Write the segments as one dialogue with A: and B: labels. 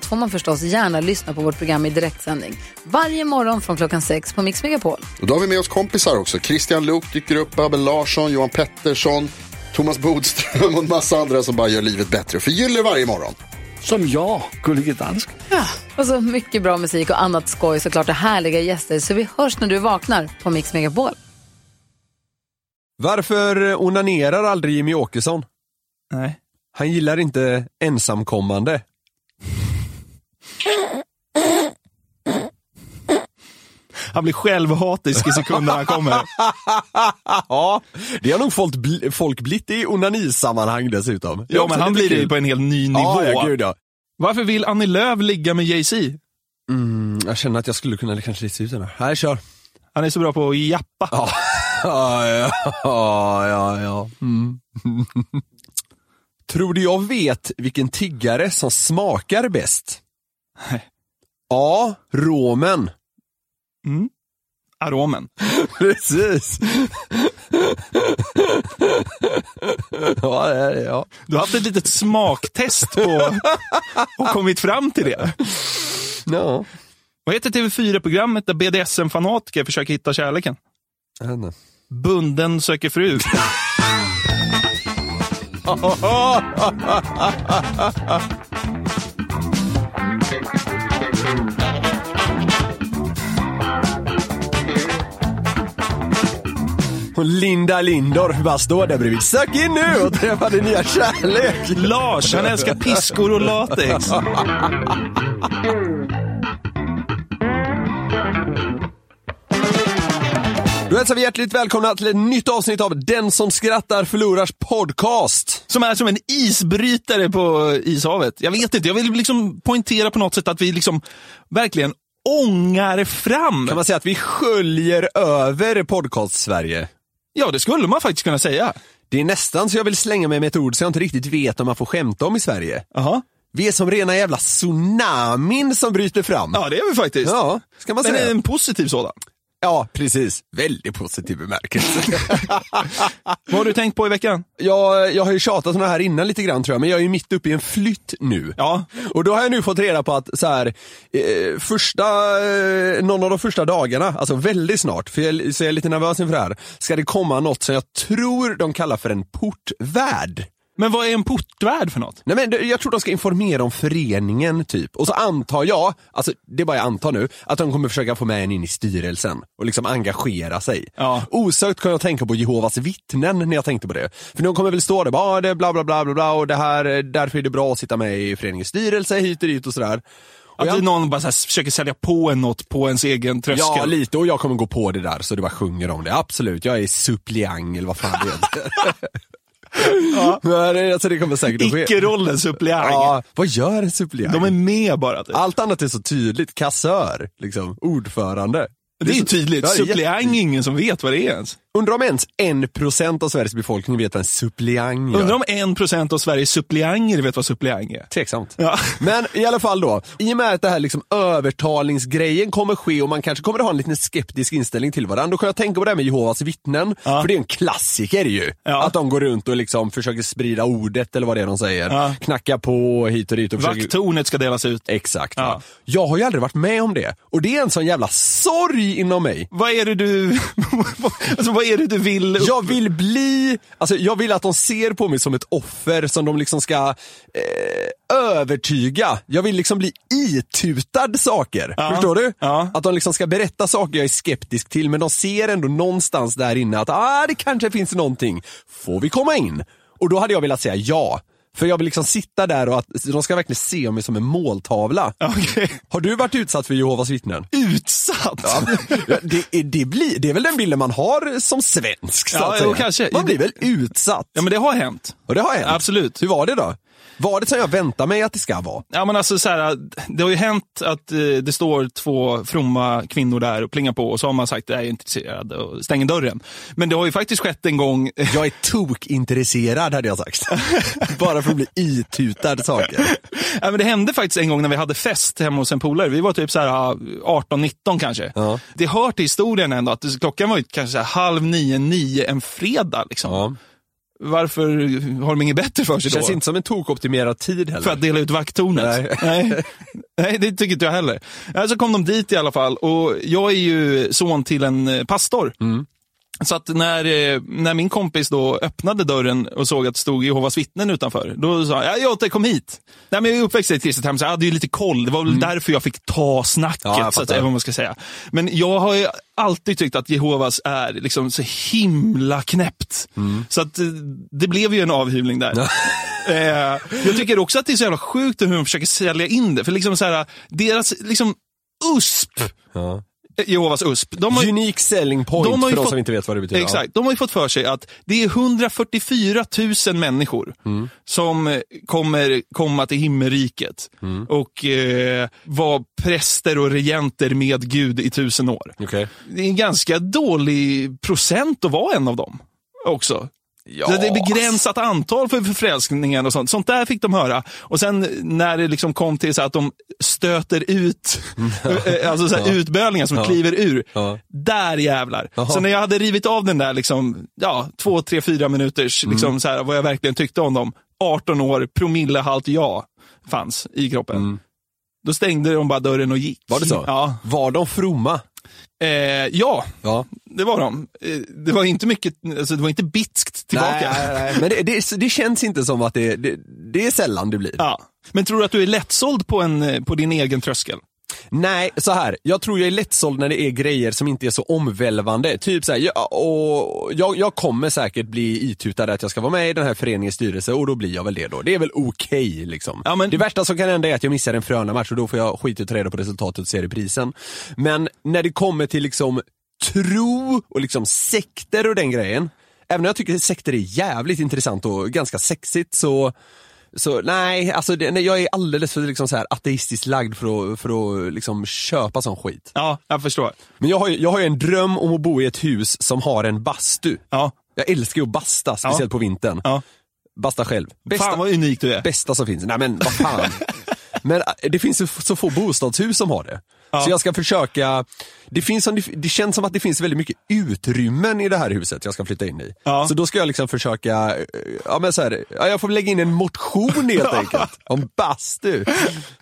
A: allt får man förstås gärna lyssna på vårt program i direktsändning. Varje morgon från klockan sex på Mix Megapol.
B: Och då har vi med oss kompisar också. Christian Luuk dyker upp, Abel Larsson, Johan Pettersson, Thomas Bodström och en massa andra som bara gör livet bättre. Förgyller varje morgon.
C: Som jag, Gullige Dansken.
A: Och så mycket bra musik och annat skoj såklart och härliga gäster. Så vi hörs när du vaknar på Mix Megapol.
D: Varför onanerar aldrig Jimmy Åkesson?
E: Nej.
D: Han gillar inte ensamkommande.
E: Han blir självhatisk i sekunder han kommer.
D: ja, det har nog folk, bl- folk blivit i onanisammanhang dessutom.
E: Ja, men han blir det på en helt ny nivå.
D: Ja, ja, gud ja.
E: Varför vill Annie Lööf ligga med Jay-Z?
D: Mm, jag känner att jag skulle kunna kanske lista ut den här. Här, kör.
E: Han är så bra på att jappa.
D: Ja, ja, ja, ja. ja. Mm. Tror du jag vet vilken tiggare som smakar bäst? A. Romen.
E: Mm. Aromen.
D: Precis. ja, det är det, ja.
E: Du har haft ett litet smaktest på och kommit fram till det.
D: Ja.
E: Vad heter TV4-programmet där BDSM-fanatiker försöker hitta kärleken?
D: Inte.
E: Bunden söker fru.
D: Och Linda Lindorff bara står där bredvid. Sök in nu och träffa din nya kärlek.
E: Lars, han älskar piskor och latex.
D: Då hälsar vi hjärtligt välkomna till ett nytt avsnitt av Den som skrattar förlorars podcast.
E: Som är som en isbrytare på ishavet. Jag vet inte, jag vill liksom poängtera på något sätt att vi liksom verkligen ångar fram.
D: Kan man säga att vi sköljer över podcast-Sverige?
E: Ja, det skulle man faktiskt kunna säga.
D: Det är nästan så jag vill slänga mig med ett ord som jag inte riktigt vet om man får skämta om i Sverige.
E: Jaha.
D: Vi är som rena jävla tsunamin som bryter fram.
E: Ja, det är vi faktiskt.
D: Ja, ska man
E: Men
D: säga.
E: en positiv sådan.
D: Ja, precis. Väldigt positiv bemärkelse.
E: Vad har du tänkt på i veckan?
D: jag, jag har ju tjatat om det här innan lite grann tror jag, men jag är ju mitt uppe i en flytt nu.
E: Ja.
D: Och då har jag nu fått reda på att så här, eh, första, eh, någon av de första dagarna, alltså väldigt snart, för jag, så jag är lite nervös inför det här, ska det komma något som jag tror de kallar för en portvärd.
E: Men vad är en portvärd för något?
D: Nej men jag tror de ska informera om föreningen typ. Och så antar jag, alltså det är bara jag antar nu, att de kommer försöka få med en in i styrelsen och liksom engagera sig.
E: Ja.
D: Osökt kan jag tänka på Jehovas vittnen när jag tänkte på det. För de kommer väl stå där, bara, ah, det är bla bla bla bla bla och det här, eh, därför är det bra att sitta med i föreningens styrelse hit och dit och sådär.
E: Att
D: jag-
E: någon bara här försöker sälja på en något på ens egen tröskel.
D: Ja, lite. Och jag kommer gå på det där så du bara sjunger om det. Absolut, jag är suppleant eller vad fan det heter. Men, alltså, det kommer säkert att ske.
E: Icke-rollen suppleant.
D: Ja, vad gör en suppleant?
E: De är med bara. Typ.
D: Allt annat är så tydligt. Kassör, liksom. Ordförande.
E: det är ju
D: så-
E: tydligt.
D: Ja, det är
E: suppleant är ingen som vet vad det är ens.
D: Undrar om ens en procent av Sveriges befolkning vet vad en suppleant gör.
E: Undrar om en procent av Sveriges suppleanter vet vad suppleant är.
D: Tveksamt.
E: Ja.
D: Men i alla fall då, i och med att det här liksom övertalningsgrejen kommer ske och man kanske kommer att ha en liten skeptisk inställning till varandra, då kan jag tänka på det här med Jehovas vittnen,
E: Ja.
D: för det är en klassiker ju.
E: Ja.
D: Att de går runt och liksom försöker sprida ordet eller vad det är de säger.
E: Ja.
D: Knacka på hit och dit och försöker...
E: Vakttornet ska delas ut.
D: Exakt.
E: Ja.
D: Jag har ju aldrig varit med om det. Och det är en sån jävla sorg inom mig.
E: Vad är det du, alltså, vad är det du vill? upp-
D: Jag vill bli, alltså jag vill att de ser på mig som ett offer som de liksom ska eh, övertyga. Jag vill liksom bli itutad saker.
E: Ja.
D: Förstår du?
E: Ja.
D: Att de liksom ska berätta saker jag är skeptisk till men de ser ändå någonstans där inne att ah, det kanske finns någonting. Får vi komma in? Och då hade jag velat säga ja. För jag vill liksom sitta där och att de ska verkligen se mig som en måltavla.
E: Okej.
D: Har du varit utsatt för Jehovas vittnen?
E: Utsatt?
D: Ja, det, är- det, blir, det är väl den bilden man har som svensk så
E: Ja,
D: att säga.
E: kanske.
D: Man blir väl utsatt?
E: Ja men det har hänt.
D: Och det har hänt?
E: Absolut.
D: Hur var det då? Var det som jag väntar mig att det ska vara?
E: Ja, men alltså, så här, det har ju hänt att eh, det står två fromma kvinnor där och plingar på och så har man sagt jag är intresserad och stänger dörren. Men det har ju faktiskt skett en gång
D: Jag är tokintresserad hade jag sagt. Bara för att bli itutad saker.
E: Ja, men det hände faktiskt en gång när vi hade fest hemma hos en polare. Vi var typ så här 18-19 kanske.
D: Ja.
E: Det hör till historien ändå att klockan var ju kanske så här halv nio, nio en fredag. Liksom.
D: Ja.
E: Varför har de inget bättre för sig
D: Det känns
E: då?
D: inte som en tokoptimerad tid heller.
E: För att dela ut vakttornet?
D: Nej.
E: Nej. Nej, det tycker inte jag heller. Ja, Så kom de dit i alla fall och jag är ju son till en eh, pastor. Så att när, eh, när min kompis då öppnade dörren och såg att det stod Jehovas vittnen utanför, då sa han, ja, Jotte kom hit. Nej, men jag är uppväxt i ett kristet hem, så jag hade ju lite koll. Det var väl därför jag fick ta snacket,
D: Ja, jag
E: så att, vad man ska säga. Men jag har ju alltid tyckt att Jehovas är liksom så himla knäppt. Så att eh, det blev ju en avhyvling där. Eh, jag tycker också att det är så jävla sjukt hur de försöker sälja in det. För liksom så här, deras liksom USP,
D: Ja.
E: Jehovas USP, de har,
D: Unique selling point
E: de har
D: för de
E: fått-
D: som inte vet vad det betyder.
E: Exakt. De har ju fått för sig att det är 144 000 människor som eh, kommer komma till himmelriket och eh, vara präster och regenter med Gud i tusen år.
D: Okej.
E: Det är en ganska dålig procent att vara en av dem också.
D: Ja.
E: Det är begränsat antal för för frälsningen och sånt. Sånt där fick de höra. Och sen när det liksom kom till så att de stöter ut, eh, alltså så här utbölningar som
D: Ja.
E: kliver ur.
D: Ja.
E: Där jävlar.
D: Jaha.
E: Så när jag hade rivit av den där liksom, ja, två, tre, fyra minuters,
D: Mm.
E: liksom så här, vad jag verkligen tyckte om dem. 18 år, promillehalt ja, fanns i kroppen. Då stängde de bara dörren och gick.
D: Mm. Var det så?
E: Ja.
D: Var de fromma?
E: Eh, ja,
D: Ja.
E: det var de. Eh, Det var inte mycket, alltså det var inte bitskt tillbaka.
D: Nej, nej, nej. Men det, det, det känns inte som att det, det, det är sällan det blir.
E: Ja. Men tror du att du är lättsåld på, en, eh, på din egen tröskel?
D: Nej, så här. Jag tror jag är lättsåld när det är grejer som inte är så omvälvande. Typ så här, jag, och jag, jag kommer säkert bli itutad att jag ska vara med i den här föreningens styrelse och då blir jag väl det då. Det är väl okej liksom.
E: Ja, men-
D: Det värsta som kan hända är att jag missar en Frölunda-match och då får jag skit ta reda på resultatet och se reprisen. Men när det kommer till liksom tro och liksom sekter och den grejen. Även om jag tycker sekter är jävligt intressant och ganska sexigt så så nej, alltså det, nej, jag är alldeles för liksom så här ateistiskt lagd för att, för att liksom köpa sån skit.
E: Ja, jag förstår.
D: Men jag har, ju, jag har ju en dröm om att bo i ett hus som har en bastu.
E: Ja.
D: Jag älskar ju att basta, speciellt på vintern.
E: Ja.
D: Basta själv. Bästa,
E: Fan vad unik du är.
D: bästa som finns. Nej men vad fan. men äh, det finns ju så få bostadshus som har det.
E: Ja.
D: Så jag ska försöka, det, finns som, det känns som att det finns väldigt mycket utrymmen i det här huset jag ska flytta in i.
E: Ja.
D: Så då ska jag liksom försöka, ja men så här, ja, jag får lägga in en motion helt enkelt. Om bastu.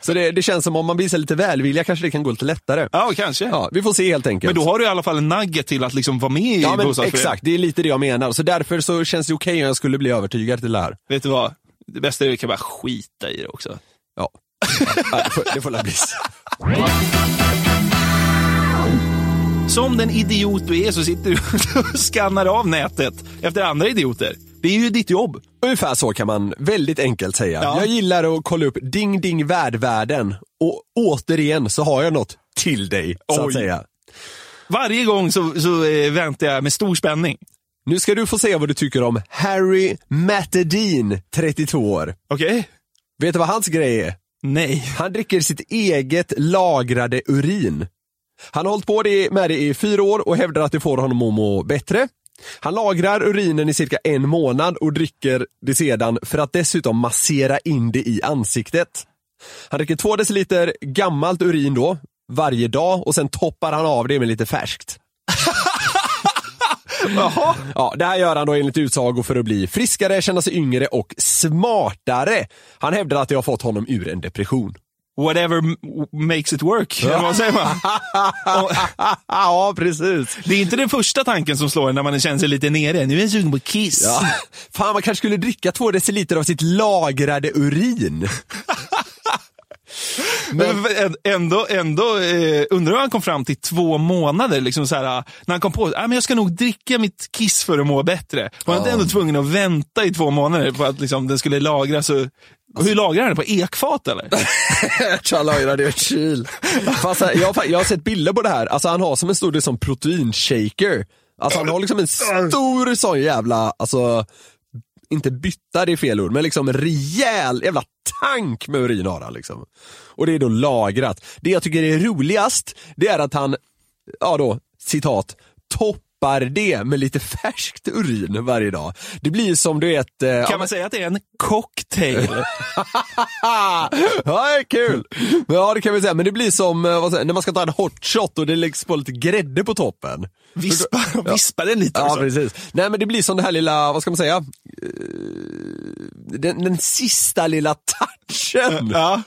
D: Så det, det känns som om man här lite välvilja kanske det kan gå lite lättare.
E: Ja, kanske.
D: Ja, vi får se helt enkelt.
E: Men då har du i alla fall en nugget till att liksom vara med i
D: Ja men exakt, det är lite det jag menar. Så därför så känns det okej om jag skulle bli övertygad till det här.
E: Vet du vad? Det bästa är att vi kan bara skita i det också.
D: Ja det får, la bli.
E: Som den idiot du är så sitter du och skannar av nätet efter andra idioter. Det är ju ditt jobb.
D: Ungefär så kan man väldigt enkelt säga.
E: Ja.
D: Jag gillar att kolla upp ding ding värdvärden och återigen så har jag något till dig så
E: Oj.
D: att säga.
E: Varje gång så, så eh, väntar jag med stor spänning.
D: Nu ska du få se vad du tycker om Harry Mattadine, 32 år.
E: Okej?
D: Vet du vad hans grej är?
E: Nej.
D: Han dricker sitt eget lagrade urin. Han har hållit på det- med det i fyra år och hävdar att det får honom att må bättre. Han lagrar urinen i cirka en månad och dricker det sedan för att dessutom massera in det i ansiktet. Han dricker två deciliter gammalt urin då, varje dag och sen toppar han av det med lite färskt.
E: Jaha.
D: Ja, det här gör han då enligt utsago för att bli friskare, känna sig yngre och smartare. Han hävdar att det har fått honom ur en depression.
E: Whatever makes it work. Eller vad säger man?
D: Ja, precis.
E: Det är inte den första tanken som slår en när man känner sig lite nere. Nu är jag sugen på kiss.
D: Ja. Fan, man kanske skulle dricka två deciliter av sitt lagrade urin.
E: Men ändå, ändå eh, undrar hur han kom fram till två månader. Liksom så här, när han kom på att ah, jag ska nog dricka mitt kiss för att må bättre. Var han inte ändå tvungen att vänta i två månader på att liksom, den skulle lagras? Och, hur lagrar han det? På ekfat eller?
D: Jag lagrade i ett kyl. Fast, jag, jag har sett bilder på det här, alltså han har som en stor del som proteinshaker. Alltså han har liksom en stor sån jävla, alltså inte bytta, det är fel ord, men liksom rejäl jävla tank med urin har han liksom. Och det är då lagrat. Det jag tycker är roligast, det är att han, ja då, citat, toppar det med lite färskt urin varje dag. Det blir som du vet... eh, ja,
E: Kan
D: men-
E: man säga att det är en cocktail?
D: ja, det är kul! Ja, det kan vi säga. Men det blir som eh, säger, när man ska ta en hot shot och det läggs på lite grädde på toppen.
E: Vispa, vispa den lite
D: Ja,
E: också.
D: precis. Nej, men det blir som det här lilla, vad ska man säga? Eh, Den, den sista lilla touchen.
E: Ja.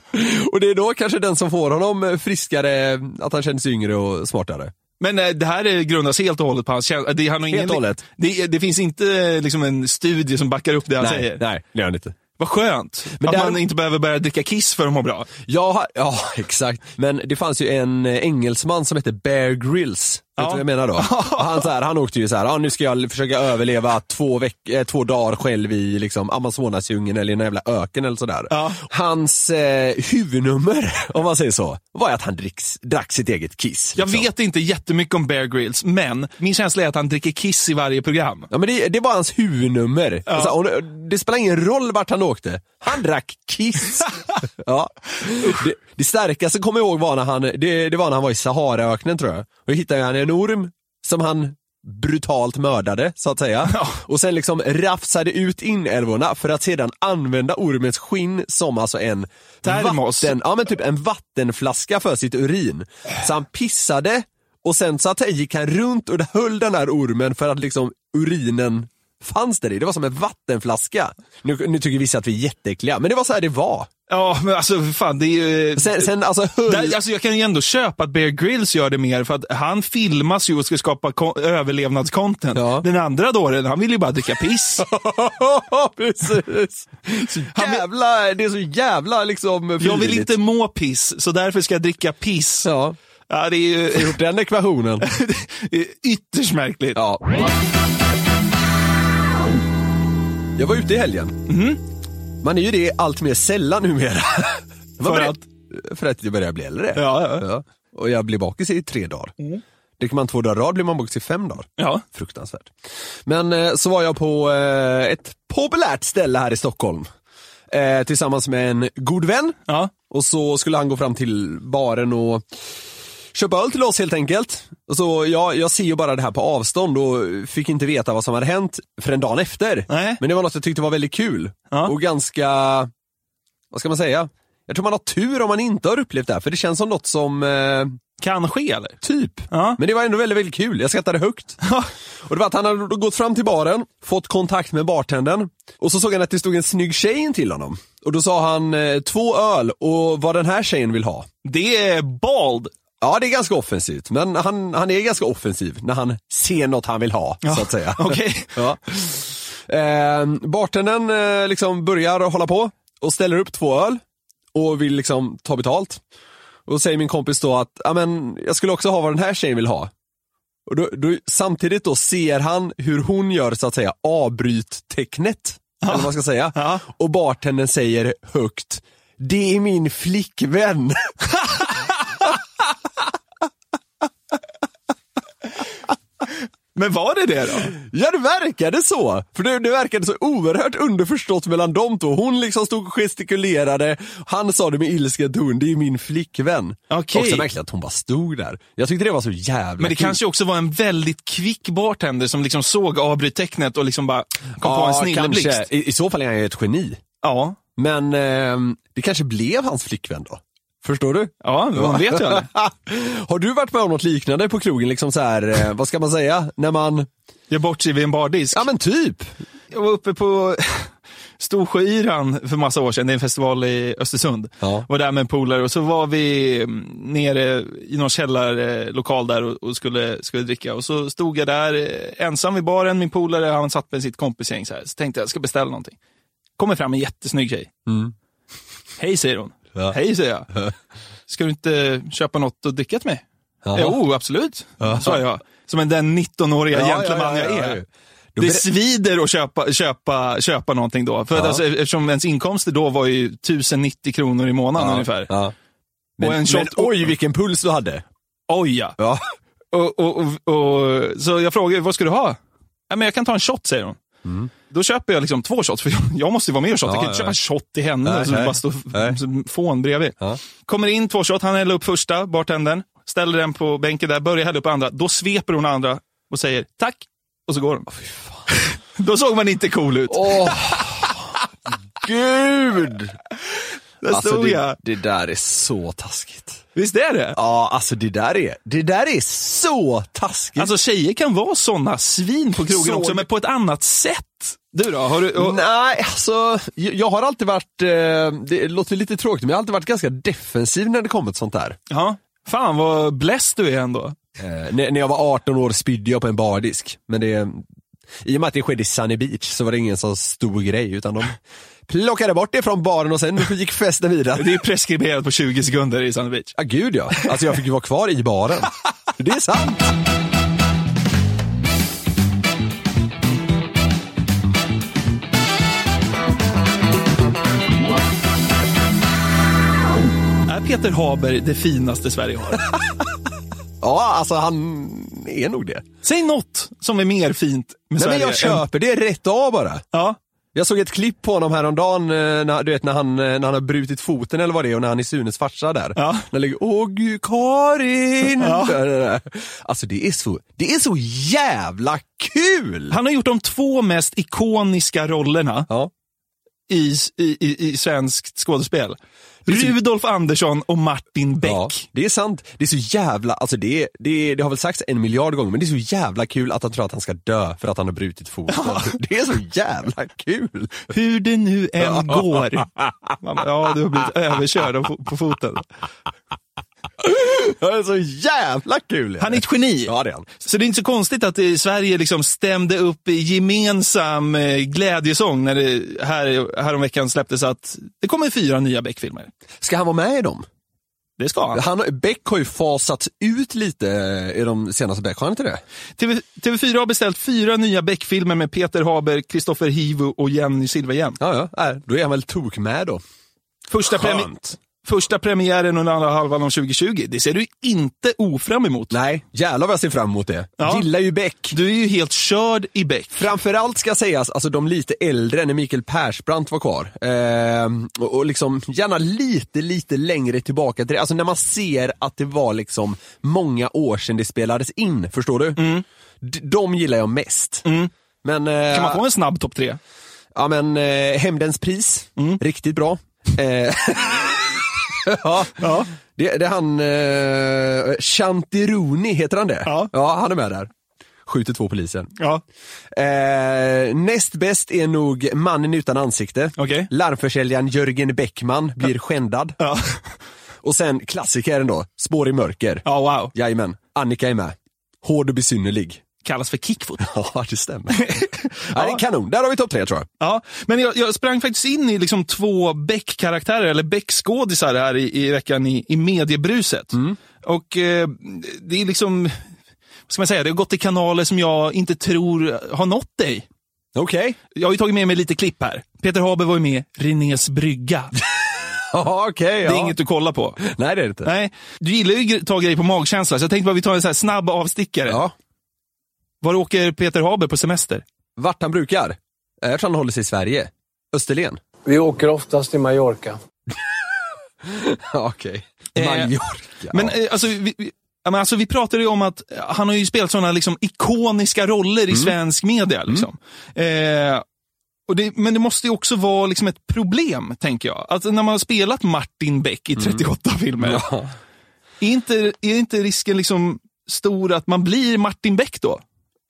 D: Och det är då kanske den som får honom friskare, att han känner sig yngre och smartare.
E: Men eh, det här grundas helt och hållet på hans känsla. Det, han har ingen,
D: Helt och hållet.
E: Det, det finns inte eh, liksom en studie som backar upp det han säger.
D: nej, det gör han inte.
E: Vad skönt.
D: Men
E: att
D: där-
E: man inte behöver börja dricka kiss för att må bra.
D: Ja, ja, exakt. Men det fanns ju en eh, engelsman som hette Bear Grylls. Vet du vad jag menar då? Han, så här, han åkte ju så här, ah, nu ska jag försöka överleva två, veck- eh, två dagar själv i liksom, Amazonasdjungeln eller i en jävla öken eller sådär.
E: Ja.
D: Hans eh, huvudnummer, om man säger så, var att han dricks, drack sitt eget kiss.
E: Jag
D: liksom.
E: vet inte jättemycket om Bear Grylls, men min känsla är att han dricker kiss i varje program.
D: Ja men det, det var hans huvudnummer.
E: Ja.
D: Alltså, det, det spelar ingen roll vart han åkte. Han drack Kiss. ja. det, det starkaste kommer jag ihåg var när han, det, det var när han var i Saharaöknen tror jag. Och då hittade han en orm som han brutalt mördade, så att säga. Och sen liksom rafsade ut inälvorna för att sedan använda ormens skinn som alltså en
E: Termos.
D: vatten, ja men typ en vattenflaska för sitt urin. Så han pissade och sen så att säga, gick han runt och höll den här ormen för att liksom urinen fanns där i. Det var som en vattenflaska. Nu, nu tycker vissa att vi är jätteäckliga, men det var så här det var.
E: Ja, men alltså fan, det är ju...
D: Sen, sen alltså höll...
E: Där, alltså jag kan ju ändå köpa att Bear Grylls gör det mer för att han filmas ju och ska skapa överlevnadscontent.
D: Ja.
E: Den andra dåren, han vill ju bara dricka piss.
D: Precis. Så jävla, det är så jävla liksom
E: jag vill
D: frivilligt.
E: inte må piss, så därför ska jag dricka piss.
D: Ja,
E: Ja, det är ju
D: har gjort den ekvationen.
E: ytterst märkligt.
D: Ja. Jag var ute i helgen. Man är ju det allt mer sällan numera.
E: För
D: beredd- För att jag börjar bli äldre.
E: Ja, ja.
D: Ja. Och jag blir bakis i tre dagar. Dricker man två dagar rad blir man bakis i fem dagar.
E: Ja.
D: Fruktansvärt. Men eh, så var jag på eh, ett populärt ställe här i Stockholm. Eh, tillsammans med en god vän.
E: Ja.
D: Och så skulle han gå fram till baren och köpa öl till oss helt enkelt. Och så, ja, jag ser ju bara det här på avstånd och fick inte veta vad som hade hänt förrän dagen efter.
E: Nej.
D: Men det var något jag tyckte var väldigt kul.
E: Ja.
D: Och ganska, vad ska man säga? Jag tror man har tur om man inte har upplevt det här, för det känns som något som, eh,
E: Kan ske eller?
D: typ.
E: Ja.
D: Men det var ändå väldigt, väldigt kul. Jag skrattade högt. Och det var att han hade gått fram till baren, fått kontakt med bartendern och så såg han att det stod en snygg tjej in till honom. Och då sa han eh, två öl och vad den här tjejen vill ha.
E: Det är bald.
D: Ja, det är ganska offensivt, men han, han är ganska offensiv när han ser något han vill ha, så att säga.
E: Okej.
D: Ja. Eh, bartendern eh, liksom börjar hålla på och ställer upp två öl och vill liksom ta betalt. Och då säger min kompis då att, ja men jag skulle också ha vad den här tjejen vill ha. Och då, då, samtidigt då ser han hur hon gör så att säga avbryttecknet. Eller vad man ska säga.
E: Ja.
D: Och bartendern säger högt, det är min flickvän.
E: Men var det det då?
D: Ja det verkade så! För det, det verkade så oerhört underförstått mellan de två. Hon liksom stod och gestikulerade, han sa det med ilsken ton, det är min flickvän.
E: Okej.
D: Också märkligt att hon bara stod där. Jag tyckte det var så jävla
E: Men det
D: kul.
E: kanske också var en väldigt kvick bartender som liksom såg avbryttecknet och liksom bara kom på en snilleblixt.
D: I, I så fall är han ju ett geni.
E: Ja,
D: Men ehm, det kanske blev hans flickvän då? Förstår du?
E: ja man vet ju aldrig.
D: Har du varit med om något liknande på krogen? Liksom så här, eh, vad ska man säga? När man,
E: Jag bort sig vid en bardisk.
D: ja men typ.
E: Jag var uppe på Storsjöyran för massa år sedan, det är en festival i Östersund.
D: Ja.
E: Var där med en polare och så var vi mm, nere i någon källarlokal där och, skulle, skulle dricka. Och så stod jag där eh, ensam vid baren, min polare, han satt med sitt kompisgäng så här. Så tänkte jag, jag ska beställa någonting. Kommer fram en jättesnygg tjej. Hej säger hon.
D: Mm. Ja.
E: Hej säger jag. Ska du inte köpa något att dricka till mig?
D: Ja.
E: Jo, absolut, sa jag. Som en den 19-åriga gentleman jag är. Det svider att köpa, köpa, köpa någonting då. För att
D: Ja.
E: alltså, eftersom ens inkomster då var ju 1090 kronor i månaden
D: Ja,
E: ungefär.
D: Ja. Men,
E: Och en
D: men oj vilken puls du hade.
E: Oj ja.
D: Ja.
E: Och, och, och, och, så jag frågade, vad ska du ha? Ja, men jag kan ta en shot, säger hon. Då köper jag liksom två shots, för jag, jag måste ju vara med och shotta. Jag kan
D: Ja,
E: inte
D: ja.
E: köpa shot till henne
D: Nej,
E: som
D: nej.
E: bara som fån bredvid.
D: Ja.
E: Kommer in, två shot, han häller upp första, bartendern, ställer den på bänken där, börjar hälla upp andra. Då sveper hon andra och säger tack, och så går hon. Då såg man inte cool ut.
D: Åh, gud!
E: Där
D: Alltså
E: stod
D: det,
E: jag.
D: det där är så taskigt.
E: Visst är det?
D: Ja, alltså det där är, det där är så taskigt.
E: Alltså tjejer kan vara såna svin på krogen
D: Så-
E: också, men på ett annat sätt. Du då? Har du, och,
D: Nej, alltså jag, har alltid varit, eh, det låter lite tråkigt, men jag har alltid varit ganska defensiv när det kommer till sånt där.
E: ja, fan vad blessed du är ändå.
D: Eh, när, när jag var 18 år spydde jag på en bardisk, men det, i och med att det skedde i Sunny Beach så var det ingen så stor grej, utan de plockade bort det från baren och sen gick festen vidare.
E: Det är preskriberat på 20 sekunder i Sunny Beach.
D: Ja, gud ja. Alltså jag fick ju vara kvar i baren. Det är sant.
E: Peter Haber det finaste Sverige har?
D: Ja, alltså han är nog det.
E: Säg något som är mer fint med
D: Nej
E: Sverige.
D: men jag
E: än-
D: köper det rätt av bara.
E: Ja.
D: Jag såg ett klipp på honom häromdagen, eh, när, du vet när han, eh, när han har brutit foten eller vad det är och när han är Sunes farsa där.
E: Ja.
D: När han ligger, åh gud, Karin!
E: Ja.
D: Alltså det är så, det är så jävla kul!
E: Han har gjort de två mest ikoniska rollerna
D: Ja.
E: I, i, i, svenskt skådespel. Rudolf Andersson och Martin Beck.
D: Ja, det är sant. Det är så jävla, alltså det, det, det har väl sagts en miljard gånger, men det är så jävla kul att han tror att han ska dö för att han har brutit foten. Det är så jävla kul!
E: Hur det nu än går. Ja, du har blivit överkörd på foten.
D: Det är så jävla kul!
E: Han är ett geni.
D: Ja, det är han.
E: Så det är inte så konstigt att i Sverige liksom stämde upp i gemensam eh, glädjesång när det här, häromveckan släpptes att det kommer fyra nya Beck-filmer.
D: Ska han vara med i dem?
E: Det ska han.
D: Han, Beck har ju fasats ut lite i de senaste Beck, har han inte det?
E: TV, TV4 har beställt fyra nya Beck-filmer med Peter Haber, Kristoffer Hivo och Jenny Silverhjelm.
D: Ja, ja, äh, då är han väl tok med då.
E: Första, premi-. Första premiären under andra halvan av 2020. Det ser du inte ofram emot.
D: Nej, jävlar vad jag ser fram emot det.
E: Ja.
D: Gillar ju Beck.
E: Du är ju helt körd i Beck.
D: Framförallt ska sägas, alltså de lite äldre när Mikael Persbrandt var kvar. Ehm, och, och liksom gärna lite, lite längre tillbaka till det. Alltså när man ser att det var liksom många år sedan det spelades in, förstår du? D- de gillar jag mest. Men, eh,
E: Mm. Kan man få en snabb topp tre?
D: Ja men, eh, Hämndens pris,
E: Mm.
D: riktigt bra. Eh, ja,
E: Ja.
D: Det, det är han, eh, Chantironi, heter han det?
E: Ja.
D: ja, han är med där. Skjuter två polisen.
E: Ja.
D: Eh, näst bäst är nog Mannen utan ansikte.
E: Okej.
D: Larmförsäljaren Jörgen Bäckman blir skändad.
E: Ja.
D: Och sen klassikern då, Spår i mörker.
E: ja, wow.
D: Jajamän, Annika är med. Hård och besynnerlig.
E: Kallas för kickfoot.
D: Ja, det stämmer. ja. det är kanon. Där har vi topp tre tror jag.
E: Ja, men jag, jag sprang faktiskt in i liksom två Beck-karaktärer, eller Beck-skådisar här i, i veckan i, i mediebruset. Och eh, det är liksom, vad ska man säga, det har gått i kanaler som jag inte tror har nått dig.
D: Okej.
E: Jag har ju tagit med mig lite klipp här. Peter Haber var ju med Renés brygga.
D: Ja, okej.
E: Det är
D: ja.
E: inget du kollar på.
D: Nej, det är det inte.
E: Nej, du gillar ju att ta grejer på magkänsla, så jag tänkte bara vi tar en så här snabb avstickare.
D: Ja.
E: Var åker Peter Haber på semester?
D: Vart han brukar? Eh, tror han håller sig i Sverige. Österlen.
F: Vi åker oftast till Mallorca.
D: Okej.
E: Eh,
D: Mallorca.
E: Men
D: ja.
E: eh, alltså, vi, vi, men alltså, vi pratade ju om att han har ju spelat sådana liksom, ikoniska roller
D: Mm.
E: i svensk media. Liksom. Eh, och det, men det måste ju också vara liksom, ett problem, tänker jag. Att när man har spelat Martin Beck i 38 filmer,
D: Mm. Ja.
E: är, inte, är inte risken liksom stor att man blir Martin Beck då?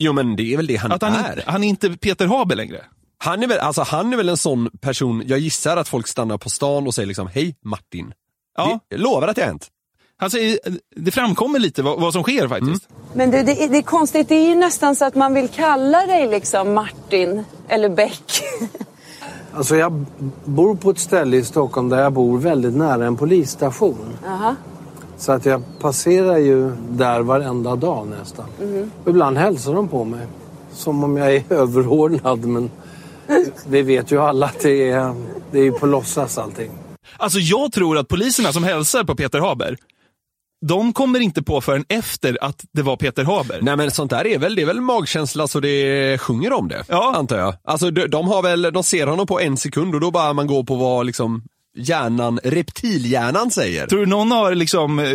D: Jo men det är väl det han,
E: Att han,
D: är.
E: inte- han är inte Peter Haber längre?
D: Han är, väl, alltså, han är väl en sån person, jag gissar att folk stannar på stan och säger liksom hej Martin.
E: Ja.
D: Det, jag lovar att det har hänt.
E: Alltså, det framkommer lite vad, vad som sker faktiskt.
G: Men du, det, är, det är konstigt. Det är ju nästan så att man vill kalla dig liksom Martin eller Beck.
F: Alltså jag bor på ett ställe i Stockholm där jag bor väldigt nära en polisstation.
G: Jaha.
F: Så att jag passerar ju där varenda dag nästan. Och Ibland hälsar de på mig. Som om jag är överordnad men vi vet ju alla att det är, det är på låtsas allting.
E: Alltså jag tror att poliserna som hälsar på Peter Haber, de kommer inte på förrän efter att det var Peter Haber.
D: Nej men sånt där är väl, det är väl magkänsla så det sjunger om det.
E: Ja.
D: Antar jag. Alltså de, de har väl, de ser honom på en sekund och då bara man går på vad liksom hjärnan, reptilhjärnan säger.
E: Tror du någon har liksom eh,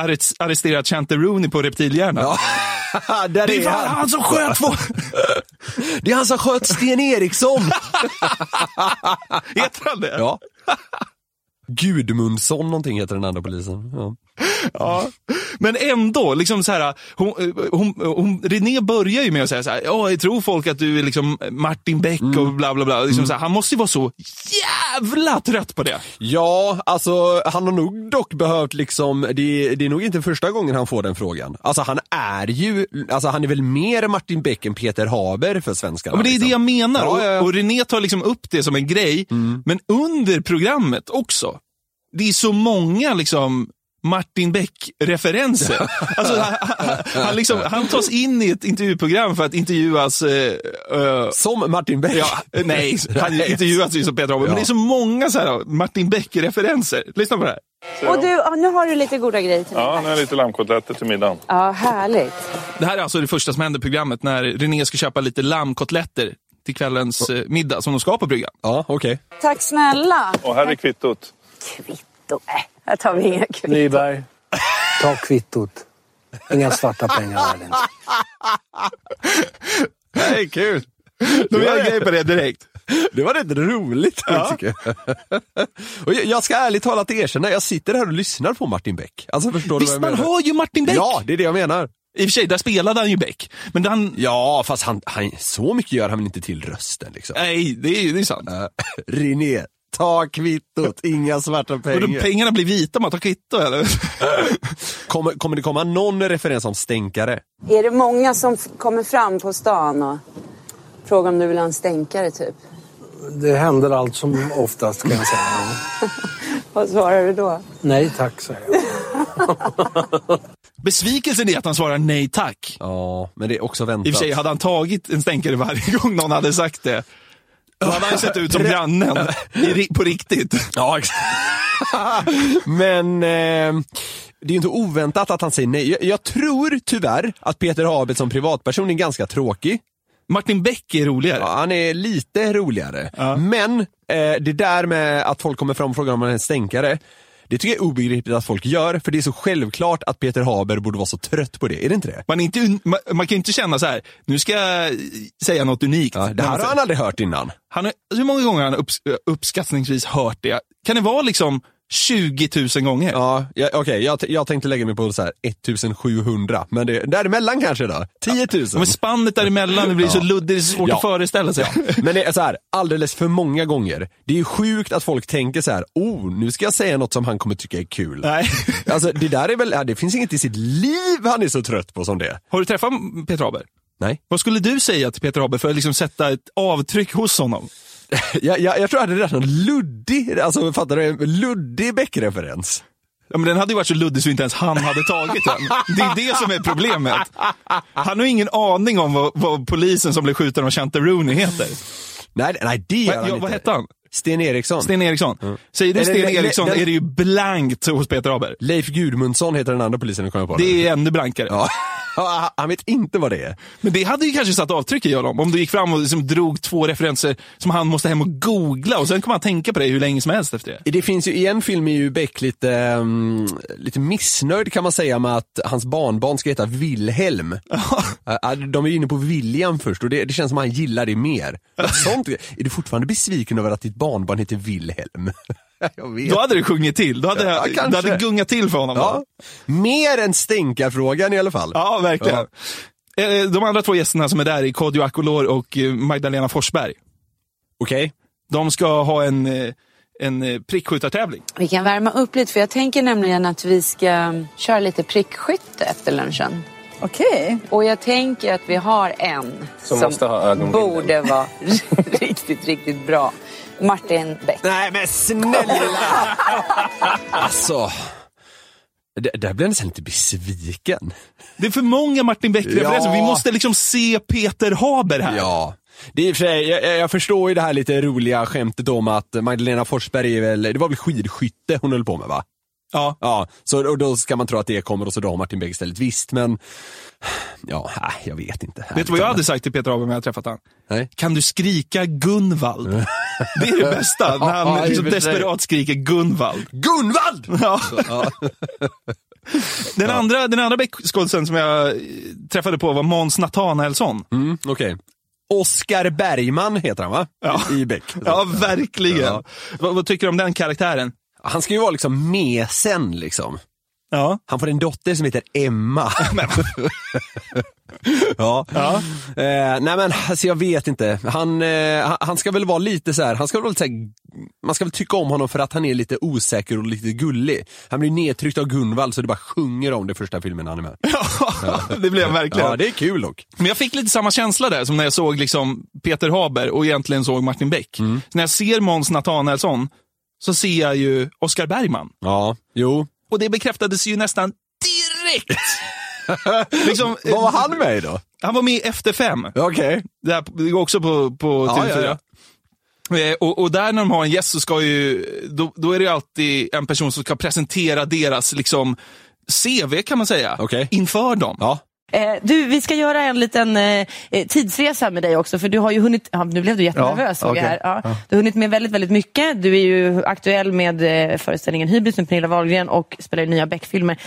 E: arrest- arresterat Chanteroni på reptilhjärnan?
D: Ja.
E: Det
D: är
E: är fan han som sköt två!
D: Det är han som sköt Sten Eriksson!
E: Heter han det?
D: ja. Gudmundsson någonting heter den andra polisen. Ja.
E: Ja. Men ändå, liksom så här, hon, hon, hon, René börjar ju med att säga så här, ja, jag tror folk att du är liksom Martin Beck och bla bla bla. Liksom så här, han måste ju vara så jävla trött på det.
D: Ja, alltså han har nog dock behövt liksom, det, det är nog inte första gången han får den frågan. Alltså han är ju, alltså han är väl mer Martin Beck än Peter Haber för svenskarna.
E: Ja, men det är
D: liksom.
E: det jag menar.
D: Ja, ja.
E: Och, och René tar liksom upp det som en grej, men under programmet också. Det är så många liksom Martin Beck-referenser. Alltså, han, han, han, liksom, han tas in i ett intervjuprogram för att intervjuas eh, eh,
D: Som Martin Beck.
E: Ja, nej, han intervjuas ju som Peter Haber, men det är så många så här, Martin Beck-referenser. Lyssna på det här.
G: Och du, ja, nu har du lite goda grejer till mig.
H: Ja, nu är det lite lammkotletter till middagen.
G: Ja, härligt.
E: Det här är alltså det första som händer i programmet när René ska köpa lite lammkotletter till kvällens eh, middag som de ska på bryggan.
D: Ja, okej.
G: Tack snälla.
H: Och här är kvittot.
G: Kvitto. Äh, här tar vi inga kvitto.
F: Nyberg, ta kvittot. Inga svarta pengar här inte.
D: Det är kul.
E: De gör en grej på det direkt.
D: Det var rätt roligt
E: Ja.
D: jag. Och jag. Jag ska ärligt talat erkänna, jag sitter här och lyssnar på Martin Beck. Alltså förstår
E: Visst,
D: du vad
E: man
D: jag menar?
E: hör ju Martin Beck.
D: Ja, det är det jag menar.
E: I och för sig, där spelade han ju Beck. Men han,
D: Ja, fast han, han, så mycket gör han väl inte till rösten liksom.
E: nej, det är, det är sant.
D: Uh, René, ta kvittot, inga svarta
E: Och då
D: pengar.
E: pengarna blir vita om man tar kvitto eller?
D: Kommer, kommer det komma någon referens om stänkare?
G: Är det många som kommer fram på stan och frågar om du vill ha en stänkare typ?
F: Det händer allt som oftast kan jag säga.
G: Vad svarar du då?
F: Nej tack säger jag.
E: Besvikelsen är att han svarar nej tack.
D: Ja, men det är också
E: I och
D: väntat.
E: för sig, hade han tagit en stänkare varje gång någon hade sagt det, då hade han sett ut som grannen i, på riktigt.
D: Ja, exakt. Men eh, det är ju inte oväntat att han säger nej. Jag, jag tror tyvärr att Peter Haber som privatperson är ganska tråkig.
E: Martin Beck är roligare.
D: Ja, han är lite roligare.
E: Ja.
D: Men eh, det där med att folk kommer fram och frågar om han är en stänkare, det tycker jag är obegripligt att folk gör, för det är så självklart att Peter Haber borde vara så trött på det. Är det inte det?
E: Man, inte, man, man kan ju inte känna så här, nu ska jag säga något unikt.
D: Ja, det här har han aldrig hört innan.
E: han har, hur många gånger har han upps, uppskattningsvis hört det? Kan det vara liksom 20 000 gånger?
D: Ja, ja, okej, jag, jag tänkte lägga mig på så här 1700, men det, däremellan kanske då? 10 000?
E: Men spannet däremellan, det blir så
D: Ja.
E: luddigt, det är så svårt
D: Ja.
E: att föreställa sig.
D: Men det är så här, alldeles för många gånger. Det är ju sjukt att folk tänker så här, oh, nu ska jag säga något som han kommer tycka är kul.
E: Nej.
D: Alltså det där är väl, ja, det finns inget i sitt liv han är så trött på som det.
E: Har du träffat Peter Haber?
D: Nej.
E: Vad skulle du säga till Peter Haber för att liksom sätta ett avtryck hos honom?
D: Jag, jag, jag tror jag hade rätt någon luddig, alltså fattar du, en luddig Beck-referens.
E: Ja, men den hade ju varit så luddig så inte ens han hade tagit den. Det är det som är problemet. Han har ingen aning om vad, vad polisen som blev skjuten av Chanteroni heter.
D: Nej, nej det gör han
E: ja,
D: inte.
E: vad hette han?
D: Sten Eriksson.
E: Sten Eriksson. Säger du Sten
D: le- le-
E: Eriksson är det ju blankt hos Peter Haber.
D: Leif Gudmundsson heter den andra polisen, nu kommer på
E: Det är ännu blankare.
D: Ja. Han vet inte vad det är.
E: Men det hade ju kanske satt avtryck i honom om du gick fram och liksom drog två referenser som han måste hem och googla och sen kommer han tänka på det hur länge som helst efter det.
D: Det finns ju, i en film är ju Beck lite, um, lite missnöjd kan man säga med att hans barnbarn ska heta Wilhelm. De är ju inne på William först och det, det känns som att han gillar det mer. Sånt, är du fortfarande besviken över att ditt barnbarn heter Wilhelm? Jag vet.
E: Då hade det sjungit till. Då hade,
D: Ja,
E: det
D: kanske.
E: hade gungat till för honom.
D: Ja.
E: då.
D: Mer än stänkarfrågan i alla fall.
E: ja verkligen. Eh, De andra två gästerna som är där är Kodjo Akolor och eh, Magdalena Forsberg.
D: Okej.
E: De ska ha en, eh, en eh, prickskyttartävling.
G: Vi kan värma upp lite för jag tänker nämligen att vi ska köra lite prickskytte efter lunchen.
I: Okej.
G: Och jag tänker att vi har en
H: Som måste ha ögonbindel.
G: borde vara riktigt, riktigt bra. Martin Beck.
D: Nej men snälla! alltså. Det, där blev jag nästan lite besviken.
E: Det är för många Martin Beck-referenser.
D: Ja.
E: Vi måste liksom se Peter Haber här.
D: Ja. Det är i och för sig, jag, jag förstår ju det här lite roliga skämtet om att Magdalena Forsberg är väl, det var väl skidskytte hon höll på med va?
E: Ja.
D: Ja, så, och då ska man tro att det kommer och så drar Martin Beck istället. Visst, men ja, nej, jag vet inte.
E: Vet du vad jag hade sagt till Peter Haber om jag träffat honom?
D: Nej.
E: Kan du skrika Gunvald? Det är det bästa, när
D: Ja,
E: han
D: i
E: liksom desperat skriker Gunvald.
D: Gunvald!
E: Ja. Den, andra, den andra Beck-skådisen som jag träffade på var Måns Nathanaelsson.
D: Mm, Okej. Oskar Bergman heter han va?
E: Ja.
D: I Beck.
E: Ja, verkligen.
D: Ja.
E: Vad, vad tycker du om den karaktären?
D: Han ska ju vara liksom mesen liksom.
E: Ja.
D: Han får en dotter som heter Emma. ja.
E: Ja.
D: Eh, nej men alltså jag vet inte. Han, eh, han- han ska väl vara lite så här, han ska väl så här, man ska väl tycka om honom för att han är lite osäker och lite gullig. Han blir nedtryckt av Gunvald så det bara sjunger om det första filmen han är med.
E: Ja, det blev jag verkligen.
D: Ja, det är kul dock.
E: Men jag fick lite samma känsla där som när jag såg liksom Peter Haber och egentligen såg Martin Beck.
D: Mm.
E: Så när jag ser Måns Nathanaelsson så ser jag ju Oscar Bergman.
D: Ja, jo.
E: Och det bekräftades ju nästan direkt. liksom,
D: Vad var han med i då?
E: Han var med i Efter fem.
D: Okej.
E: Det, här, det går också på, på
D: Ja,
E: TV4. Eh, Och, och där när de har en gäst så ska ju, då, då är det alltid en person som ska presentera deras liksom, CV kan man säga,
D: Okej.
E: inför dem.
D: Ja.
I: Eh, du, vi ska göra en liten eh, eh, tidsresa med dig också, för du har ju hunnit, ja, nu blev du jättenervös jag
J: okej.
I: här. Ja. Du har hunnit med väldigt, väldigt mycket. Du är ju aktuell med eh, föreställningen Hybris med Pernilla Wahlgren och spelar i nya Beck-filmer.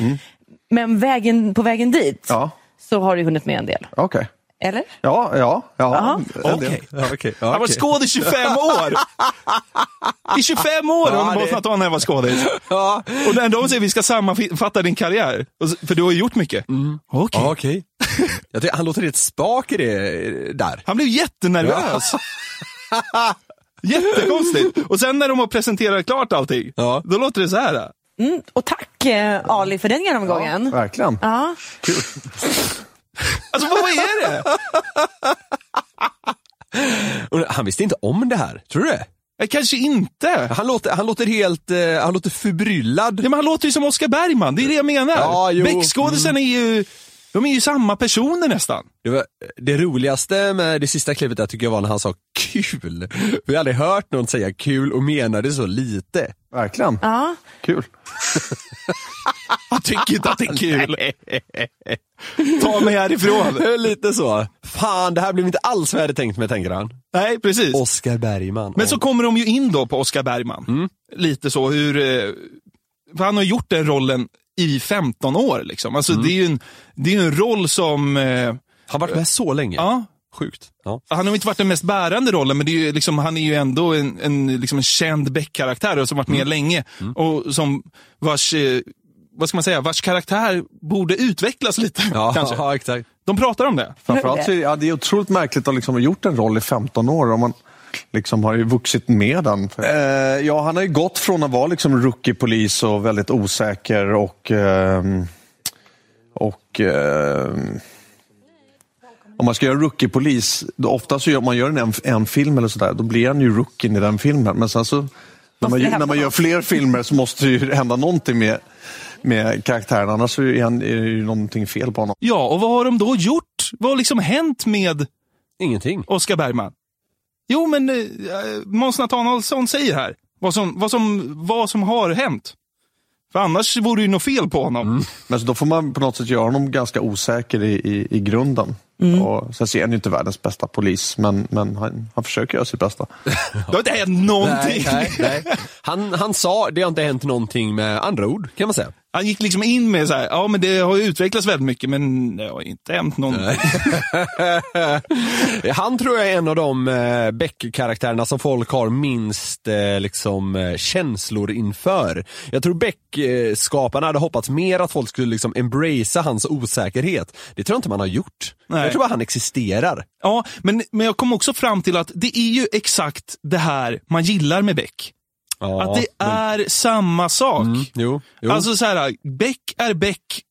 I: Men vägen, på vägen dit
J: Ja,
I: så har du hunnit med en del,
J: okej.
I: Eller?
J: Ja, ja, ja.
D: Okej. Ja. Ja,
E: Han var skådis i 25 år! I 25 år
D: Ja,
E: har
D: det-
E: Måns Nathanael var skådis.
D: Ja.
E: Och när de säger vi ska sammanfatta din karriär, för du har gjort mycket. Okej.
D: Ja, okej. Jag tycker, han låter rätt spak i det där.
E: Han blev jättenervös. Jättekonstigt. Och sen när de har presenterat klart allting,
D: Ja.
E: då låter det så här.
I: Mm. Och tack eh, Ali för den genomgången.
J: Verkligen.
I: Ja.
E: Alltså vad är det?
D: Han visste inte om det här, tror du det?
E: Kanske inte.
D: Han låter, han låter helt, eh, han låter förbryllad.
E: Ja, men han låter ju som Oscar Bergman, det är det jag menar.
D: Ja, jo.
E: Beckskådisarna är ju, de är ju samma personer nästan.
D: Det, var, det roligaste med det sista klippet där tycker jag var när han sa kul. Vi har aldrig hört någon säga kul och menar det så lite.
J: Verkligen.
I: Ja.
J: Kul.
E: Han tycker inte att det är kul. Ta mig härifrån.
D: lite så. Fan, det här blev inte alls vad jag hade tänkt mig, tänker han.
E: Nej, precis.
D: Oscar Bergman.
E: Men så kommer de ju in då på Oscar Bergman.
D: Mm.
E: Lite så hur, eh, för han har gjort den rollen i 15 år liksom. Alltså
D: Mm.
E: det är ju en, det är en roll som, eh,
D: Han har varit med så länge.
E: ja,
D: Sjukt. Ja.
E: han har inte varit den mest bärande rollen, men det är ju liksom, han är ju ändå en, en, liksom en känd Beck-karaktär som varit
D: Mm.
E: med länge. Och som vars, eh, vad ska man säga, vars karaktär borde utvecklas lite.
D: Ja,
E: kanske.
D: ja, exakt.
E: De pratar om det.
J: Framförallt ja, det är otroligt märkligt att ha liksom gjort en roll i 15 år. Om man liksom har ju vuxit med den. Eh, ja, han har ju gått från att vara liksom rookie-polis och väldigt osäker och... ehm, och ehm, om man ska göra rookie-polis, då ofta så gör man gör en, en film eller sådär, då blir han ju rookien i den filmen. Men sen så, när man, när man gör fler filmer så måste det ju hända någonting med, med karaktären, annars så är, han, är det ju någonting fel på honom.
E: Ja, och vad har de då gjort? Vad har liksom hänt med
D: Ingenting.
E: Oscar Bergman? Jo, men eh, Måns Nathanaelsson säger här vad som, vad, som, vad som har hänt. För annars vore det ju något fel på honom.
J: Men så då får man på något sätt göra honom ganska osäker i, i, i grunden. Och sen ser han ju inte världens bästa polis, men, men han, han försöker göra sitt bästa.
E: Det har inte hänt någonting.
D: Nej, nej, nej. Han, han sa, det har inte hänt någonting med andra ord, kan man säga.
E: Han gick liksom in med så här, ja men det har utvecklats väldigt mycket, men det har inte hänt någonting.
D: Han tror jag är en av de eh, Beck-karaktärerna som folk har minst eh, liksom, eh, känslor inför. Jag tror Beck-skaparna hade hoppats mer att folk skulle liksom embracea hans osäkerhet. Det tror jag inte man har gjort.
E: Nej.
D: Jag tror bara han existerar.
E: Ja, men, men jag kom också fram till att det är ju exakt det här man gillar med Beck.
D: Ja,
E: att det
D: men-
E: är samma sak.
D: Mm, jo, jo.
E: Alltså så här, Beck är Beck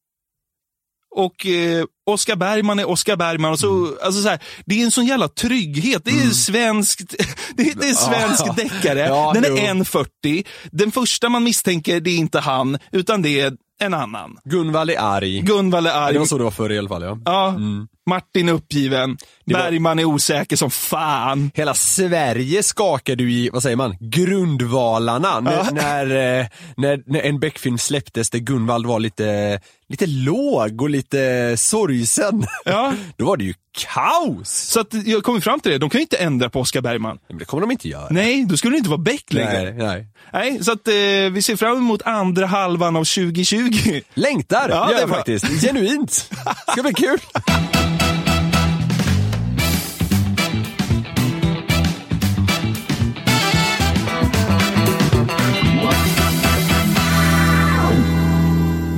E: och eh, Oscar Bergman är Oscar Bergman. Och så,
D: Mm.
E: alltså så här, det är en sån jävla trygghet. Det är svenskt, det är, det är svensk
D: Ja.
E: deckare.
D: Ja,
E: Den är 1,40. Den första man misstänker, det är inte han, utan det är en annan.
D: Gunvald är arg.
E: Gunvald är arg.
D: Det var så det var förr i alla fall ja.
E: Ja, Martin är uppgiven,
D: var-
E: Bergman är osäker som fan.
D: Hela Sverige skakade ju i, vad säger man, grundvalarna när, när, eh, när, när en Beck-film släpptes där Gunvald var lite, lite låg och lite sorgsen.
E: Ja.
D: Då var det ju kaos!
E: Så att jag kommer fram till det, de kan ju inte ändra på Oscar Bergman.
D: Men det kommer de inte göra.
E: Nej, då skulle det inte vara Beck längre.
D: nej, nej.
E: Nej, så att eh, vi ser fram emot andra halvan av 2020.
D: Längtar,
E: Ja,
D: gör
E: det är
D: jag faktiskt. Genuint. Ska bli kul.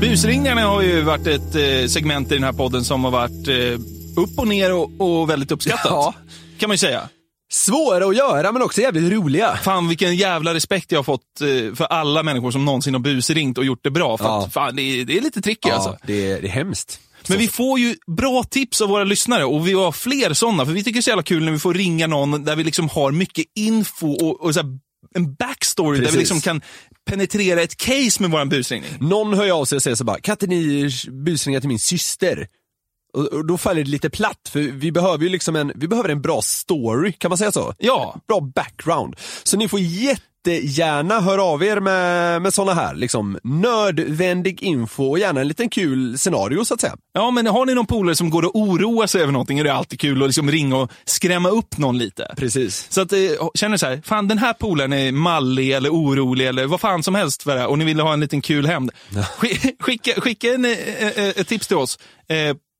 E: Busringningarna har ju varit ett eh, segment i den här podden som har varit eh, upp och ner och, och väldigt uppskattat.
D: Ja.
E: Kan man ju säga.
D: Svåra att göra men också jävligt roliga.
E: Fan vilken jävla respekt jag har fått eh, för alla människor som någonsin har busringt och gjort det bra. För
D: Ja.
E: att, fan, det, är, det är lite tricky
D: Ja,
E: alltså.
D: det, är, det är hemskt.
E: Men vi får ju bra tips av våra lyssnare och vi har fler sådana. För vi tycker det är så jävla kul när vi får ringa någon där vi liksom har mycket info och, och så här, en backstory där
D: Precis.
E: vi liksom kan penetrera ett case med våran busringning.
D: Någon hör av sig och säger så bara, kan inte ni busringa till min syster? Och, då faller det lite platt, för vi behöver ju liksom en, vi behöver en bra story, kan man säga så?
E: Ja.
D: Bra background. Så ni får jättegärna höra av er med, med såna här, liksom nödvändig info och gärna en liten kul scenario så att säga.
E: Ja, men har ni någon polare som går och oroar sig över någonting är det alltid kul att liksom ringa och skrämma upp någon lite.
D: Precis.
E: Så att eh, känner så här, fan den här polaren är mallig eller orolig eller vad fan som helst för det här och ni vill ha en liten kul hämnd. Sk- Skicka, skicka en, eh, eh, ett tips till oss.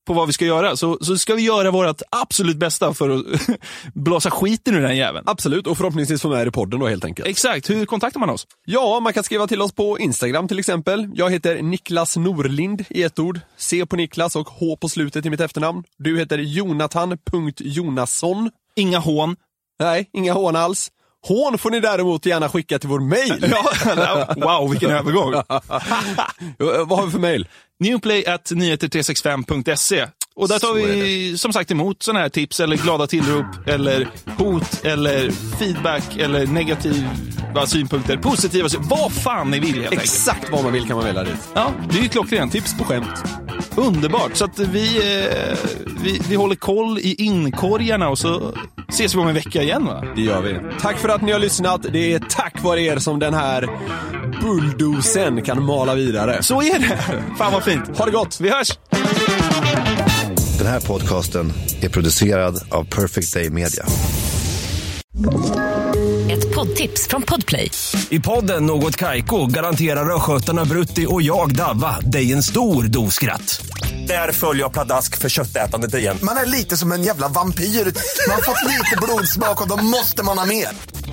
E: På vad vi ska göra, så, så ska vi göra vårt absolut bästa för att blåsa skiten ur den jäveln.
D: Absolut, och förhoppningsvis få med er i podden då helt enkelt.
E: Exakt, hur kontaktar man oss?
D: Ja, man kan skriva till oss på Instagram till exempel. Jag heter Niklas Norlind i ett ord. C på Niklas och H på slutet i mitt efternamn. Du heter Jonathan.Jonasson.
E: Inga hån.
D: Nej, inga hån alls. Hån får ni däremot gärna skicka till vår mail.
E: Ja, wow, vilken övergång.
D: Vad har vi för mail?
E: Newplay at nyheter365.se. Och där tar vi som sagt emot sådana här tips eller glada tillrop eller hot eller feedback eller negativa synpunkter, positiva synpunkter, vad fan ni vill helt enkelt.
D: Exakt vad man vill kan man välja dit.
E: Ja, det är ju klockrent.
D: Tips på skämt.
E: Underbart. Så att vi, eh, vi, vi håller koll i inkorgarna och så ses vi om en vecka igen va?
D: Det gör vi. Tack för att ni har lyssnat. Det är tack vare er som den här bulldozen kan mala vidare.
E: Så är det. Fan vad fint.
D: Ha det gott.
E: Vi hörs.
K: Den här podcasten är producerad av Perfect Day Media.
L: Ett poddtips från Podplay.
M: I podden Något Kaiko garanterar östgötarna Brutti och jag, Davva, dig en stor dos skratt. Där följer jag pladask för köttätandet igen.
N: Man är lite som en jävla vampyr. Man har fått lite blodsmak och då måste man ha mer.